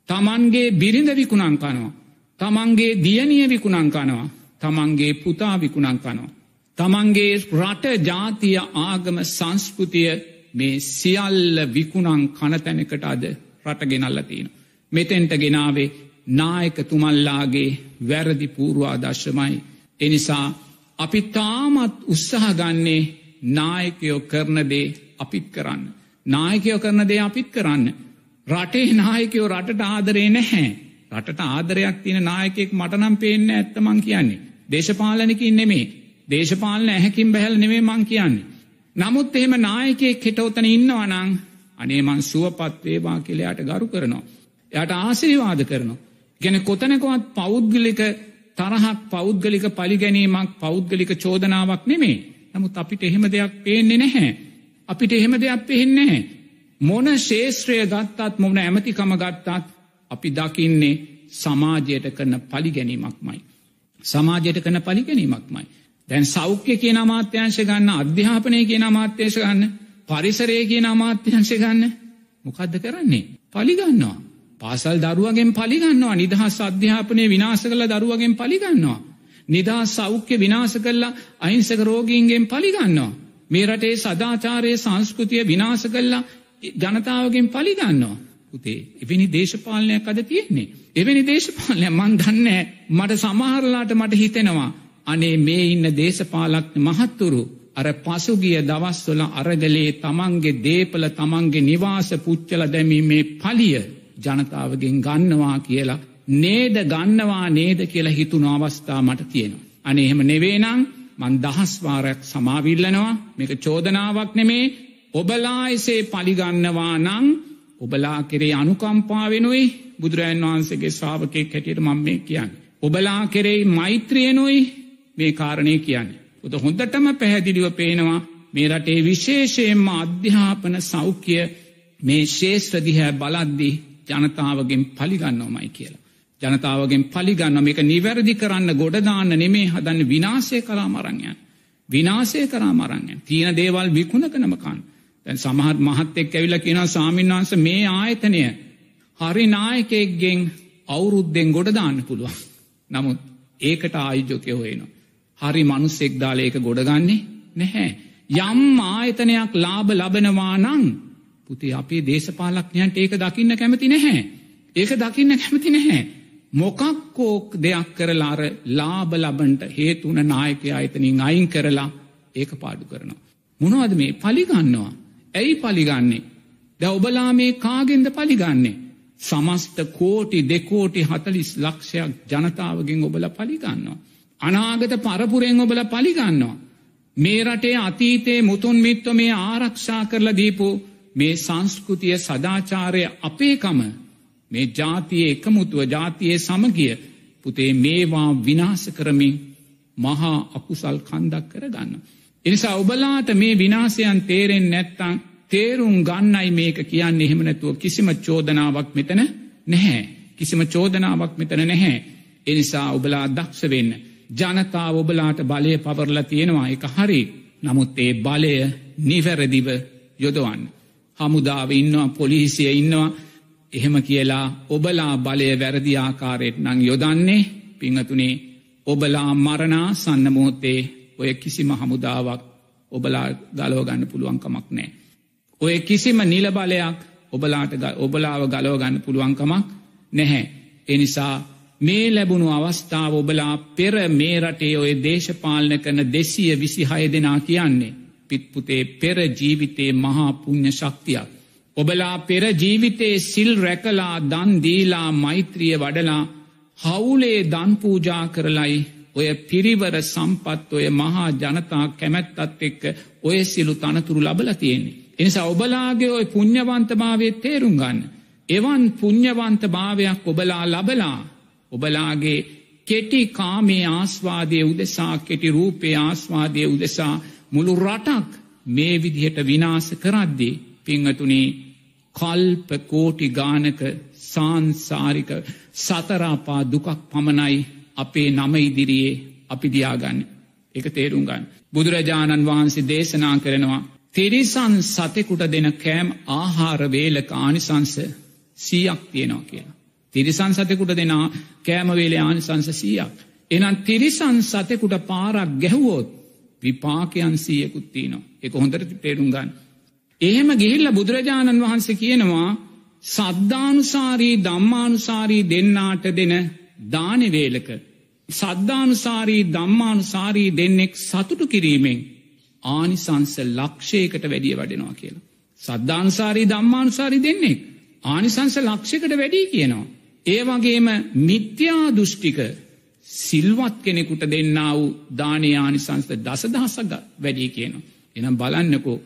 තමන්ගේ බිරිඳ විකුණංකනවා. තමන්ගේ දියනිය විකුණංකනවා. තමන්ගේ පුතා විකුණංකනවා. තමන්ගේ රට ජාතිය ආගම සංස්කෘතිය මේ සියල්ල විකුණං කනතැනකට අද රට ගෙනල්ල තියෙන. මෙතෙන්ට ගෙනාවේ නායක තුමල්ලාගේ වැරදි පූර්වාදර්ශමයි. එනිසා අපි තාමත් උත්සාහගන්නේ නායකයෝ කරනදේ අපිත් කරන්න. නායකයෝ කරන දේ අපිත් කරන්න. රටේ නායකයෝ රටට ආදරේ නැහැ. රටට ආදරයක් තියෙන නායකෙක් මටනම් පේන්න ඇත්තමං කියන්නේ. දේශපාලනකින් නෙමේ දේශපාලන ඇහැකින් බැහල් නෙමේ මං කියන්නේ. නමුත් එහෙම නායකෙක් හිටවතන ඉන්නවනං අනේ මං සුවපත් වේවා කෙලයාට ගරු කරනවා. යට ආසිරිවාද කරනවා. ගැන කොතනකොවත් පෞද්ගලික තරහක් පෞද්ගලික පලිගැනීමක් පෞද්ගලික චෝදනාවක් නෙමේ. නමුත් අපිට එහෙම දෙයක් පේන්නේ නැහැ. අපිට එහෙම දෙයක් පෙහෙන්නේ. මොන ශේෂත්‍රය ගත්තත් මොන ඇමතිකම ගත්තත් අපි දකින්නේ සමාජයට කරන පලිගැනීමක්මයි. සමාජයට කන පලිගැනීමක්මයි. දැන් සෞඛ්‍ය කියන අමාත්‍යංශ ගන්න අධ්‍යාපනය කියන අමාත්‍යංශ ගන්න පරිසරය කියන අමාත්‍යංශ ගන්න මොකක්ද කරන්නේ. පලිගන්නවා. පාසල් දරුවගෙන් පලිගන්නවා නිදහස් අධ්‍යාපනය විනාස කළ දරුවගෙන් පලිගන්නවා. නිදා සෞඛ්‍ය විනාස කල්ලා අහිංසක රෝගීන්ගෙන් පලිගන්නවා. මේ රටේ සදාචාරය සංස්කෘතිය විනාස කල්ලා ජනතාවගෙන් පලිගන්නවා. පුතේ එවැනි දේශපාලනයක් අද තියෙන්නේ. එවැනි දේශපාලනය මන් දන්නේ මට සමහරලාට මට හිතෙනවා. අනේ මේ ඉන්න දේශපාලක්න මහත්තුරු අර පසුගිය දවස්වල අරගලේ තමන්ගේ දේපල තමන්ගේ නිවාස පුච්චල දැමීමේ පලිය ජනතාවගෙන් ගන්නවා කියලා නේද ගන්නවා නේද කියලා හිතුන අවස්ථා මට තියෙනවා. අනේ එහෙම නෙවේනං මන් දහස්වාරයක් සමාවිල්ලනවා මේක චෝදනාවක් නෙමේ ඔබලා එසේ පලිගන්නවා නං ඔබලා කෙරේ අනුකම්පාවෙනුයි බුදුරජන් වහන්සේගේ ශ්‍රාවකයෙක් හැටියට මම මේ කියන්න. ඔබලා කෙරෙයි මෛත්‍රියනුයි මේ කාරණය කියන්න. උද හොඳටම පැහැදිලිව පේනවා මේ රටේ විශේෂයෙන්ම අධ්‍යාපන සෞඛ්‍ය මේ ශේෂ්ත්‍රදිහැ බලද්දි ජනතාවගෙන් පලිගන්නවමයි කියලා. ජනතාවගෙන් පලිගන්න මේක නිවැරදි කරන්න ගොඩදාන්න නෙමේ හදන්න විනාසය කලා මරංයන්. විනාසය කරා මරංයන් තියෙන දේවල් විකුණකනමකන්න. දැන් සමහත් මහත් එක් ඇවිල කියෙන සාමීන්වහන්ස මේ ආයතනය හරි නායකෙක්ගෙන් අවුරුද්දෙන් ගොඩදාන්න පුළුවන්. නමුත් ඒකට ආයුජෝකය හොයනවා. හරි මනුස්සෙක් දාල ඒක ගොඩගන්නේ නැහැ. යම් ආයතනයක් ලාභ ලබනවා නං පුතේ අපේ දේශපාලක්ඥයන්ට ඒක දකින්න කැමති නැහැ. ඒක දකින්න කැමති නැහැ. මොකක්කෝක් දෙයක් කරලාර ලාබ ලබන්ට හේතුන නායකය අයතනින් අයින් කරලා ඒක පාඩු කරනවා. මොනවද මේ පලිගන්නවා. ඇයි පලිගන්නේ. ද ඔබලා මේ කාගෙන්ද පලිගන්නේ. සමස්ත කෝටි දෙකෝටි හතලිස් ලක්ෂයක් ජනතාවගෙන් ඔබල පලිගන්නවා. අනාගත පරපුරෙන් ඔබල පලිගන්නවා. මේ රටේ අතීතයේ මුතුන් මිත්ව මේ ආරක්ෂා කරලා දීපු මේ සංස්කෘතිය සදාචාරය අපේකම මේ ජාතියේ එකමුතුව ජාතියේ සමගිය පුතේ මේවා විනාස කරමින් මහා අකුසල් කන්දක් කර ගන්න. එනිසා ඔබලාට මේ විනාසයන් තේරෙන් නැත්තං තේරුම් ගන්නයි මේක කියන්න එහෙමනැතුව කිසිම චෝදනාවක් මෙතන නැහැ. කිසිම චෝදනාවක් මෙතන නැහැ. එනිසා ඔබලා දක්ෂ වෙන්න. ජනතාව ඔබලාට බලය පවරලා තියෙනවා එක හරි නමුත් ඒ බලය නිවැරදිව යොදවන්න. හමුදාව ඉන්නවා පොලිසිය ඉන්නවා එහෙම කියලා ඔබලා බලය වැරදි ආකාරයට නං යොදන්නේ පිංහතුනේ ඔබලා මරණා සන්න මොහොත්තේ ඔය කිසිම හමුදාවක් ඔබලා ගලෝගන්න පුළුවන්කමක් නෑ. ඔය කිසිම නිල බලයක් ඔබලාට ඔබලාව ගලෝගන්න පුළුවන්කමක් නැහැ. එනිසා මේ ලැබුණු අවස්ථාව ඔබලා පෙර මේ රටේ ඔය දේශපාලන කන දෙසිය විසිහය දෙනා කියන්නේ. පිත්පුතේ පෙර ජීවිතේ මහා පුුණ්්‍ය ශක්තියක්. ඔබලා පෙර ජීවිතේ සිල් රැකලා දන්දීලා මෛත්‍රිය වඩලා හවුලේ දන්පූජා කරලයි ඔය පිරිවර සම්පත් ඔය මහා ජනතා කැමැත්තත් එක්ක ඔය සිලු තනතුරු ලබල තියෙන්නේ. එනිසා ඔබලාගේ ඔය පුුණ්්‍යවන්තභාවේ තේරුම් ගන්න. එවන් පුුණ්්‍යවන්ත භාවයක් ඔබලා ලබලා ඔබලාගේ කෙටි කාමේ ආස්වාදය උදෙසා කෙටි රූපේ ආස්වාදය උදෙසා මුළු රටක් මේ විදිහට විනාස කරද්දී පිංහතුනේ කල්ප කෝටි ගානක සාන්සාරික සතරාපා දුකක් පමණයි අපේ නම ඉදිරියේ අපි දියාගන්න. එක තේරුම් ගන්න. බුදුරජාණන් වහන්සේ දේශනා කරනවා. තිරිසන් සතෙකුට දෙන කෑම් ආහාර වේලක ආනිසංස සීයක් තියෙනවා කියලා. තිරිසන් සතෙකුට දෙනා කෑමවේලේ ආනිසංස සීයක්. එනම් තිරිසන් සතෙකුට පාරක් ගැහුවෝත් විපාකයන් සීයකුත්තිී නවා එක හොඳට තේරුම් ගන්න. එහෙම ගිහිල්ල බුදුරජාණන් වහන්සේ කියනවා සද්ධානුසාරී දම්මානුසාරී දෙන්නාට දෙන දානවේලක. සද්ධානුසාරී දම්මානුසාරී දෙන්නෙක් සතුටු කිරීමෙන් ආනිසංස ලක්ෂයකට වැඩිය වඩෙනවා කියලා. සද්ධානුසාරී දම්මානුසාරී දෙන්නෙක්. ආනිසංස ලක්ෂකට වැඩී කියනවා. ඒ වගේම මිත්‍යා දෘෂ්ටික සිල්වත් කෙනෙකුට දෙන්නා වූ දානය ආනිසංස්ත දසදහසක් වැඩී කියනවා. එනම් බලන්නකෝ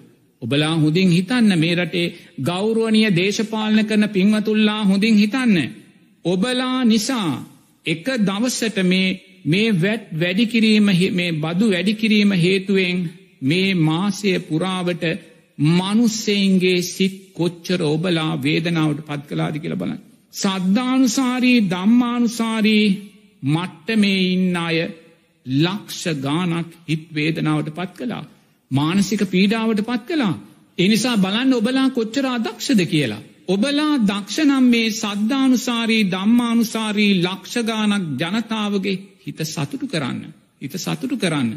ඔබලා හොඳින් හිතන්න මේ රටේ ගෞරුවනිය දේශපාලන කරන පින්වතුල්ලා හොඳින් හිතන්න. ඔබලා නිසා එක දවස්සට මේ මේ වැට් වැඩිකිරීම මේ බදු වැඩිකිරීම හේතුවෙන් මේ මාසය පුරාවට මනුස්සෙන්ගේ සිත් කොච්චර ඔබලා වේදනාවට පත් කලාදි කියල බලන්න. සද්ධානුසාරී දම්මානුසාරී මට්ට මේ ඉන්න අය ලක්ෂ ගානක් හිත් වේදනාවට පත් කලා. මානසික පීඩාවට පත් කලා. එනිසා බලන්න ඔබලා කොච්චර අදක්ෂද කියලා. ඔබලා දක්ෂනම් මේ සද්ධානුසාරී දම්මානුසාරී ලක්ෂගානක් ජනතාවගේ හිත සතුටු කරන්න. හිත සතුටු කරන්න.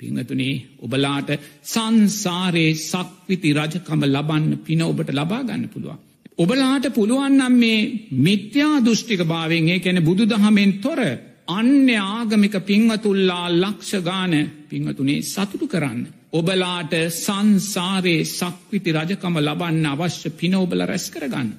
පිංහතුනේ ඔබලාට සංසාරයේ සක්විති රජකම ලබන්න පින ඔබට ලබාගන්න පුළුවන්. ඔබලාට පුළුවන්නම් මේ මිත්‍යා දෘෂ්ටික භාවෙන් ඒ කැන බුදු දහමෙන් තොර අන්‍ය ආගමික පිංවතුල්ලා ලක්ෂ ගාන පිංවතුනේ සතුටු කරන්න. ඔබලාට සංසාරයේ සක්විති රජකම ලබන්න අවශ්‍ය පින ඔබල රැස් කරගන්න.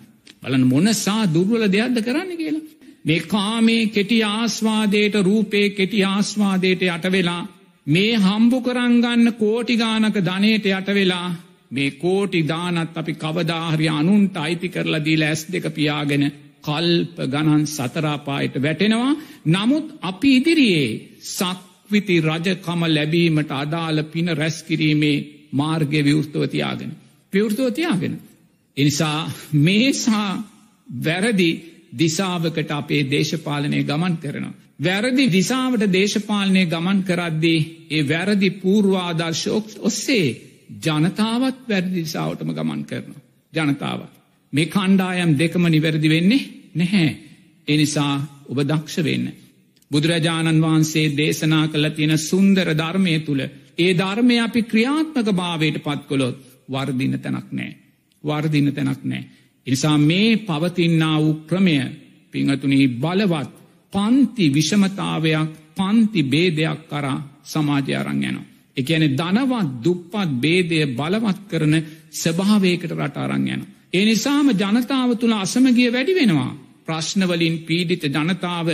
බලන මොනසා දුර්වල දෙයක්ද කරන්න කියලා. මේ කාමේ කෙටි ආස්වාදයට රූපේ කෙටි ආස්වාදයට යටවෙලා මේ හම්බු කරංගන්න කෝටිගානක ධනයට යටවෙලා මේ කෝටි දානත් අපි කවදාහරි අනුන්ට අයිති කරලා දී ලැස් දෙක පියාගෙන කල්ප ගණන් සතරාපායට වැටෙනවා නමුත් අපි ඉදිරියේ සක්විති රජකම ලැබීමට අදාළ පින රැස්කිරීමේ මාර්ගය විවෘතවතියාගෙන. විවෘතවතියාගෙන. එනිසා මේසා වැරදි දිසාවකට අපේ දේශපාලනය ගමන් කරනවා. වැරදි දිසාවට දේශපාලනය ගමන් කරද්දී ඒ වැරදි පූර්වාදර්ශෝක් ඔස්සේ ජනතාවත් වැරදි දිසාවටම ගමන් කරනවා. ජනතාව. මේ කණ්ඩායම් දෙකම නිවැරදි වෙන්නේ නැහැ. එනිසා ඔබ දක්ෂ වෙන්න. බුදුරජාණන් වහන්සේ දේශනා කළ තියෙන සුන්දර ධර්මය තුළ ඒ ධර්මය අපි ක්‍රියාත්මක භාවයට පත්කොළොත් වර්දින තැනක් නෑ. වර්දින තැනක් නෑ. එනිසා මේ පවතින්නා වූ ක්‍රමය පිංහතුනී බලවත් පන්ති විෂමතාවයක් පන්ති බේදයක් කරා සමාජය අරං යනවා. එකන ධනවත් දුප්පත් බේදය බලවත් කරන ස්භාවයකට රට අරං යන. ඒ නිසාම ජනතාව තුළ අසමගිය වැඩි වෙනවා. ප්‍රශ්නවලින් පීඩිත ජනතාව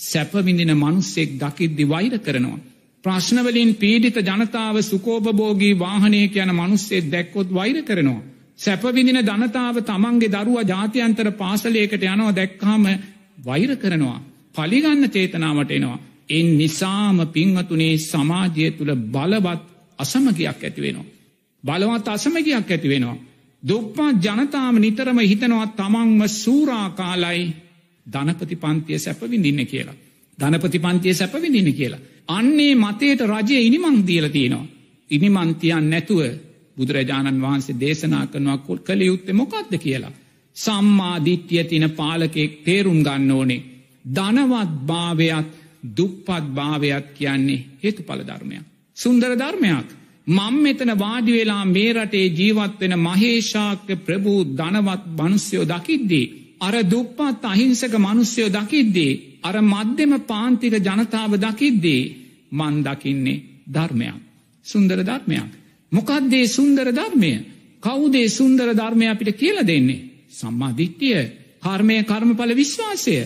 සැපවිඳින මනුස්සෙක් දකිද්දි වෛර කරනවා. ප්‍රශ්නවලින් පීඩිත ජනතාව සුකෝපභෝගී වාහනය කියන මනුස්සේ දැක්කොත් වෛර කරනවා. සැපවිදින ධනතාව තමන්ගේ දරුව ජාතියන්තර පාසලයකට යනවා දැක්කාම වෛර කරනවා. පලිගන්න චේතනාවට එනවා. එන් නිසාම පින්වතුනේ සමාජය තුළ බලවත් අසමගයක් ඇතිවෙනවා. බලවත් අසමගයක් ඇතිවෙනවා. දුප්පත් ජනතාව නිතරම හිතනවා තමන්ම සූරාකාලයි ධනපති පන්තිය සැපවිඳින්න කියලා. ධනපති පන්තිය සැපවිඳින්න කියලා. අන්නේ මතයට රජය ඉනිමං දීල තියෙනවා. ඉනිමන්තියන් නැතුව බුදුරජාණන් වහන්සේ දේශනා කරනවා කොල් කළ යුත්තේ මොකක්ද කියලා. සම්මාධිට්්‍යය තින පාලකෙක් තේරුම් ගන්න ඕනේ. ධනවත් භාවයක් දුප්පත් භාවයක් කියන්නේ හේතු පල ධර්මයක්. සුන්දර ධර්මයක්. මං මෙතන වාඩි වෙලා මේ රටේ ජීවත් වෙන මහේෂාක්‍ය ප්‍රභූ ධනවත් මනුස්්‍යයෝ දකිද්දී. අර දුප්පත් අහිංසක මනුස්්‍යයෝ දකිද්දී. අර මධ්‍යම පාන්තික ජනතාව දකිද්දී මන් දකින්නේ ධර්මයක්. සුන්දර ධර්මයක්. මොකක්දේ සුන්දර ධර්මය කවුදේ සුන්දර ධර්මය අපිට කියල දෙන්නේ. සම්මාධිට්ටිය කර්මය කර්මඵල විශ්වාසය.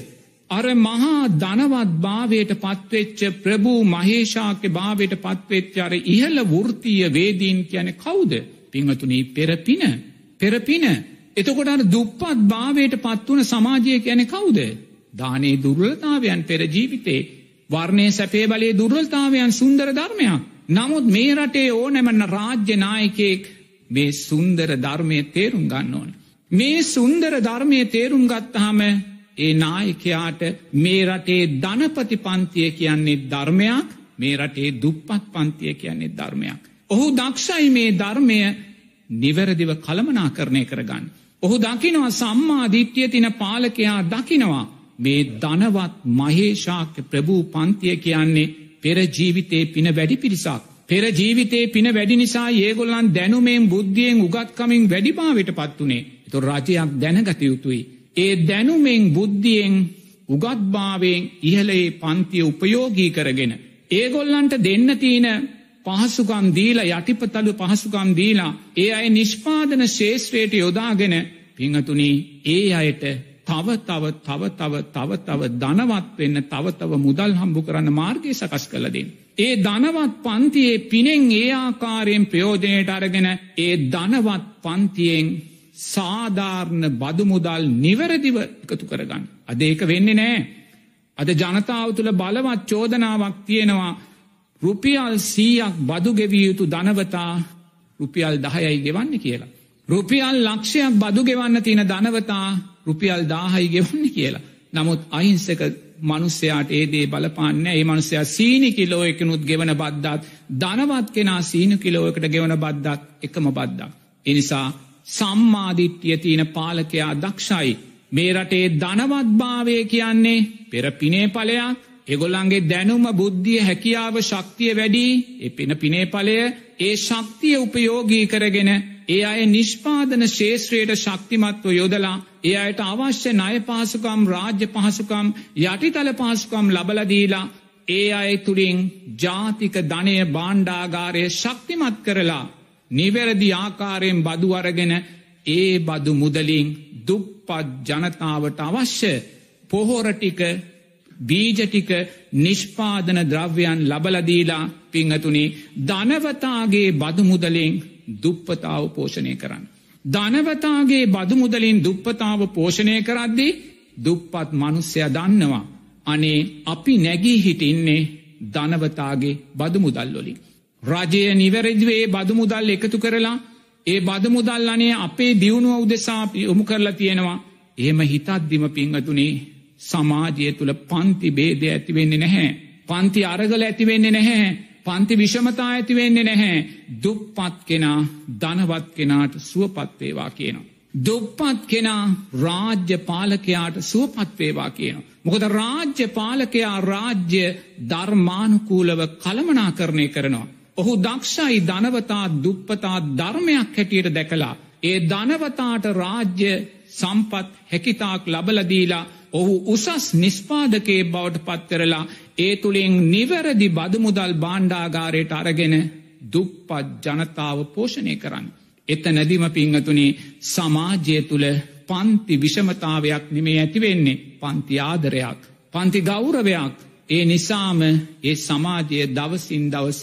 අර මහා ධනවත් භාවයට පත්වෙච්ච ප්‍රභූ මහේෂාක්‍ය භාවයට පත්වෙච්චාර ඉහල වෘතිය වේදීන් කියන කවුද? පිංහතුනී පෙරපින. පෙරපින. එතකොට දුප්පත් භාවයට පත්වන සමාජය කියන කවුද? දානේ දුර්ලතාවයන් පෙරජීවිතේ වර්ණය සැපේ බලේ දුර්වල්තාවයන් සුන්දර ධර්මයක්. නමුත් මේ රටේ ඕනැමන්න රාජ්‍ය නායකෙක් මේ සුන්දර ධර්මය තේරුම් ගන්න ඕන. මේ සුන්දර ධර්මය තේරුම් ගත්තහම ඒ නායකයාට මේ රටේ ධනපති පන්තිය කියන්නේ ධර්මයක් මේ රටේ දුප්පත් පන්තිය කියන්නේ ධර්මයක්. ඔහු දක්ෂයි මේ ධර්මය නිවැරදිව කළමනා කරණය කරගන්න. ඔහු දකිනවා සම්මාධිට්්‍යය තින පාලකයා දකිනවා මේ ධනවත් මහේෂාක්‍ය ප්‍රභූ පන්තිය කියන්නේ පෙරජීවිතේ පින වැඩි පිරිසක්. පෙර ජීවිතේ පින වැඩි නිසා ඒගොල්ලන් දැනුමෙන් බුද්ධියෙන් උගත්කමින් වැඩිභාවට පත්වනේ තු රජයක් දැනගත යුතුයි. ඒ දැනුමෙන් බුද්ධියෙන් උගත්භාවයෙන් ඉහලේ පන්තිය උපයෝගී කරගෙන. ඒගොල්ලන්ට දෙන්න තියෙන පහසුකම් දීලා යටිපතලු පහසුකම් දීලා ඒ අය නිෂ්පාදන ශේෂත්‍රයට යොදාගෙන පිංහතුනී ඒ අයට තව තව තව තව තව තව ධනවත් වෙන්න තව තව මුදල් හම්බු කරන්න මාර්ගය සකස් කළදින්. ඒ ධනවත් පන්තියේ පිනෙන් ඒ ආකාරයෙන් ප්‍රයෝජනයට අරගෙන ඒ ධනවත් පන්තියෙන් සාධාරණ බදුමුදල් නිවැරදිව එකතු කරගන්න. අද ඒක වෙන්නේ නෑ. අද ජනතාව තුළ බලවත් චෝදනාවක් තියෙනවා රුපියල් සීයක් බදු ගෙවිය යුතු ධනවතා රුපියල් දහයයි ගෙවන්න කියලා. රුපියල් ලක්ෂයක් බදු ගෙවන්න තියෙන ධනවතා රුපියල් දාහයි ගෙවන්න කියලා. නමුත් අහිංසක මනුස්්‍යයාට ඒදේ බලපාන්න ඒ මනුසයා සීනි කිලෝ එකනුත් ගෙවන බද්දත් ධනවත් කෙනා සීනු කිලෝයකට ගෙවන බද්දත් එකම බද්දක්. එනිසා සම්මාධිට්්‍යය තියෙන පාලකයා දක්ෂයි. මේ රටේ ධනවත්භාවය කියන්නේ පෙර පිනේ පලයක් එගොල්ලන්ගේ දැනුම බුද්ධිය හැකියාව ශක්තිය වැඩි එ පින පිනේ පලය ඒ ශක්තිය උපයෝගී කරගෙන ඒ අය නිෂ්පාදන ශේෂත්‍රයට ශක්තිමත්ව යොදලා ඒ අයට අවශ්‍ය ණය පාසුකම් රාජ්‍ය පහසුකම් යටිතල පාසුකම් ලබලදීලා ඒ අය තුළින් ජාතික ධනය බාණ්ඩාගාරය ශක්තිමත් කරලා නිවැරදි ආකාරයෙන් බදු අරගෙන ඒ බදු මුදලින් දුප්පත් ජනතාවට අවශ්‍ය පොහොරටික බීජටික නිෂ්පාදන ද්‍රව්‍යයන් ලබලදීලා පිංහතුනේ ධනවතාගේ බදු මුදලෙන් දුප්පතාව පෝෂණය කරන්න. ධනවතාගේ බදු මුදලින් දුප්පතාව පෝෂණය කරද්දී දුප්පත් මනුස්්‍යය දන්නවා. අනේ අපි නැගී හිටින්නේ ධනවතාගේ බදු මුදල්ලොලින්. රජය නිවැරදිවේ බදු මුදල් එකතු කරලා ඒ බදු මුදල් අනේ අපේ දියුණුව උදෙසා යොමු කරලා තියෙනවා. එහෙම හිතත්දිම පිංහතුනේ සමාජය තුළ පන්ති බේදය ඇතිවෙන්නේ නැහැ. පන්ති අරගල ඇතිවෙන්නේ නැහැ. පන්ති විෂමතා ඇතිවෙන්නේ නැහැ. දුප්පත් කෙනා ධනවත් කෙනාට සුවපත්වේවා කියනවා. දුප්පත් කෙනා රාජ්‍ය පාලකයාට සුවපත්වේවා කියනවා. මොකද රාජ්‍ය පාලකයා රාජ්‍ය ධර්මානුකූලව කළමනා කරණය කරනවා. ඔහු දක්ෂයි ධනවතා දුප්පතා ධර්මයක් හැටියට දැකලා. ඒ ධනවතාට රාජ්‍ය සම්පත් හැකිතාක් ලබලදීලා ඔහු උසස් නිස්පාදකයේ බවට පත්කරලා ඒ තුළින් නිවැරදි බදුමුදල් බාණ්ඩාගාරයට අරගෙන දුප්පත් ජනතාව පෝෂණය කරන්න. එත නැදිම පිංහතුනේ සමාජය තුළ පන්ති විෂමතාවයක් නෙමේ ඇතිවෙන්නේ පන්ති ආදරයක්. පන්ති ගෞරවයක් ඒ නිසාම ඒ සමාජය දවසින් දවස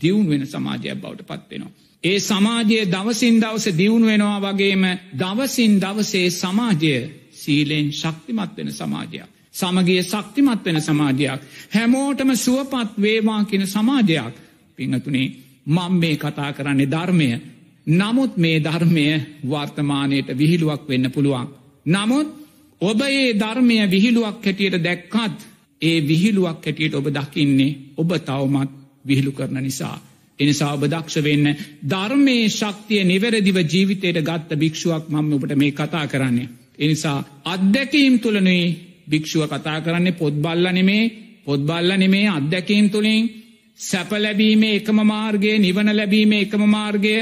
දියුණ වෙන සමාජයක් බවට පත්වෙනවා. ඒ සමාජයේ දවසින් දවස දියුණු වෙනවා වගේම දවසින් දවසේ සමාජය සීලෙන් ශක්තිමත් වෙන සමාජයක්. සමගේ ශක්තිමත් වෙන සමාජයක්. හැමෝටම සුවපත් වේවා කියන සමාජයක්. පිංහතුනේ මං මේ කතා කරන්නේ ධර්මය. නමුත් මේ ධර්මය වර්තමානයට විහිළුවක් වෙන්න පුළුවන්. නමුත් ඔබ ඒ ධර්මය විහිළුවක් හැටියට දැක්කත් ඒ විහිළුවක් හැටියට ඔබ දකින්නේ ඔබ තවමත් විහිළු කරන නිසා. එනිසා ඔබ දක්ෂ වෙන්න ධර්මයේ ශක්තිය නිවැරදිව ජීවිතයට ගත්ත භික්ෂුවක් මම ඔබට මේ කතා කරන්නේ. එනිසා අත්දැකීම් තුළනුයි භික්ෂුව කතා කරන්නේ පොත්බල්ල නෙමේ පොත්බල්ල නෙමේ අත්දැකීම් තුළින් සැප ලැබීමේ එකම මාර්ගය නිවන ලැබීමේ එකම මාර්ගය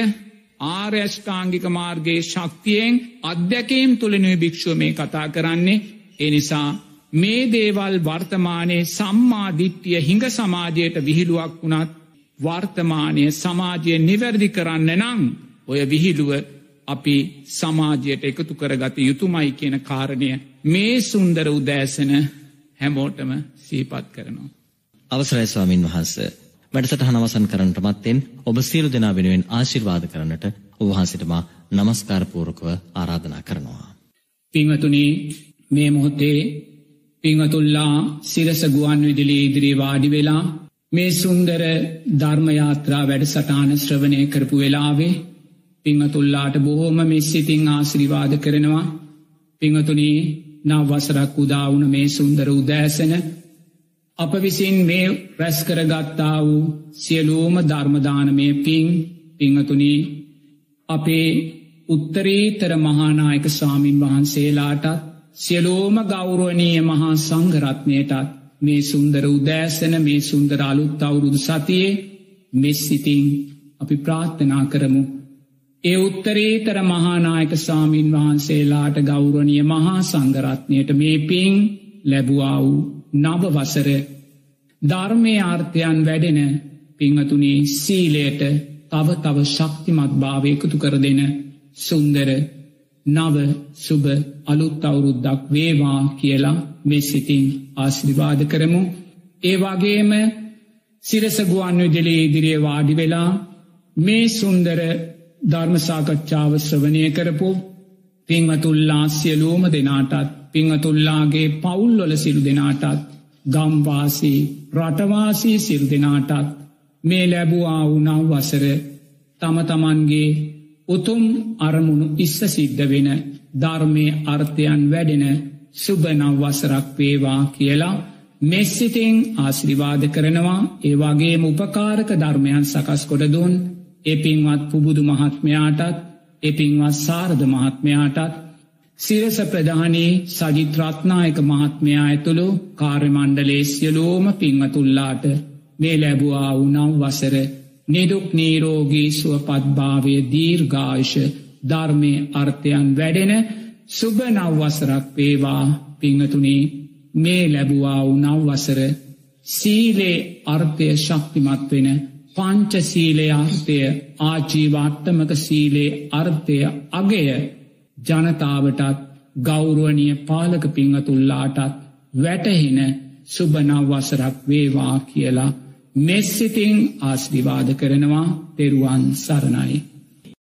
ආර්යෂ්ඨාංගික මාර්ගයේ ශක්තියෙන් අත්දැකීම් තුළනුයි භික්ෂුව මේ කතා කරන්නේ එනිසා මේ දේවල් වර්තමානයේ සම්මාධිට්්‍යය හිඟ සමාජයට විහිළුවක් වුණත් වර්තමානය සමාජය නිවැරදි කරන්න නං ඔය විහිළුව අපි සමාජයට එකතු කරගත යුතුමයි කියන කාරණය මේ සුන්දර උදෑසන හැමෝටම සීපත් කරනවා. අවසරයි ස්වාමින් වහන්ස වැඩසටහන අවසන් කරන්නට මත්තෙන් ඔබ සියලු දෙනා වෙනුවෙන් ආශිර්වාද කරන්නට ඔබවහන්සිටමා නමස්කාරපූර්වකව ආරාධනා කරනවා. පිංහතුනී මේ මොහොතේ පිංහතුල්ලා සිරස ගුවන් විදිලි ඉදිරී වාඩි වෙලා මේ සුන්දර ධර්මයාත්‍රා වැඩසටාන ශ්‍රවණය කරපු වෙලාවේ පිංහතුල්ලාට බොහෝම මෙස්සිතිං ආශ්‍රිවාද කරනවා. පිංහතුනී නව වසරක් උදාවුන මේ සුන්දර උදෑසන අප විසින් මේ රැස්කර ගත්තා වූ සියලූම ධර්මදානමය පින් පිංහතුනී අපේ උත්තරීතර මහානායක ස්වාමීන් වහන්සේලාටත් සියලෝම ගෞරුවනීය මහා සංගරත්නයටත් මේ සුන්දර උදෑසන මේ සුන්දර අලුත් අවුරුදු සතියේ මෙස්සිතිං අපි ප්‍රාර්ථනා කරමු. ඒ උත්තරීතර මහානායක සාමීන් වහන්සේලාට ගෞරණිය මහා සංගරත්නයට මේ පින් ලැබුවා වූ නවවසර ධර්මය ආර්ථයන් වැඩෙන පිංහතුනේ සීලයට තව තව ශක්තිමත් භාවයකුතු කර දෙන සුන්දර නව සුබ අලුත් අවුරුද්දක් වේවා කියලා මෙ සිතින් ආශ්‍රිවාද කරමු. ඒ වගේම සිරසගුවන් විදිලේ ඉදිරියේ වාඩි වෙලා මේ සුන්දර ධර්මසාකච්ඡාව ශ්‍රවණය කරපු පිංහතුල්ලා සියලූම දෙනාටත් පිංහතුල්ලාගේ පවුල්වල සිරු දෙනාටත් ගම්වාසී රටවාසී සිරු දෙනාටත් මේ ලැබුවා වුණව වසර තම තමන්ගේ උතුම් අරමුණු ඉස්ස සිද්ධ වෙන ධර්මය අර්ථයන් වැඩෙන සුභනව වසරක් වේවා කියලා මෙස්සිතිං ආශ්‍රිවාද කරනවා. ඒවාගේ උපකාරක ධර්මයන් සකස් කොටදුන් එපින්වත් පුබුදු මහත්මයාටත් එපින්වත් සාරධ මහත්මයාටත් සිරස ප්‍රධානී සජිත්‍රත්නායක මහත්මයා ඇතුළු කාර්යමණ්ඩලේ සියලෝම පින්වතුල්ලාට මේ ලැබුවා වුනව් වසර නිදුක් නීරෝගී සුවපත්භාවය දීර්ඝායෂ ධර්මය අර්ථයන් වැඩෙන සුභ නව්වසරක් වේවා. පිංහතුනේ මේ ලැබුවා වූ නව්වසර සීලේ අර්ථය ශක්තිමත් වෙන පංච සීලේ අර්ථය ආජීවාට්ටමක සීලේ අර්ථය අගය ජනතාවටත් ගෞරුවනිය පාලක පිංහතුල්ලාටත් වැටහෙන සුභනව්වසරක් වේවා කියලා මෙස්සිතිං ආස්විවාද කරනවා තෙරුවන් සරණයි.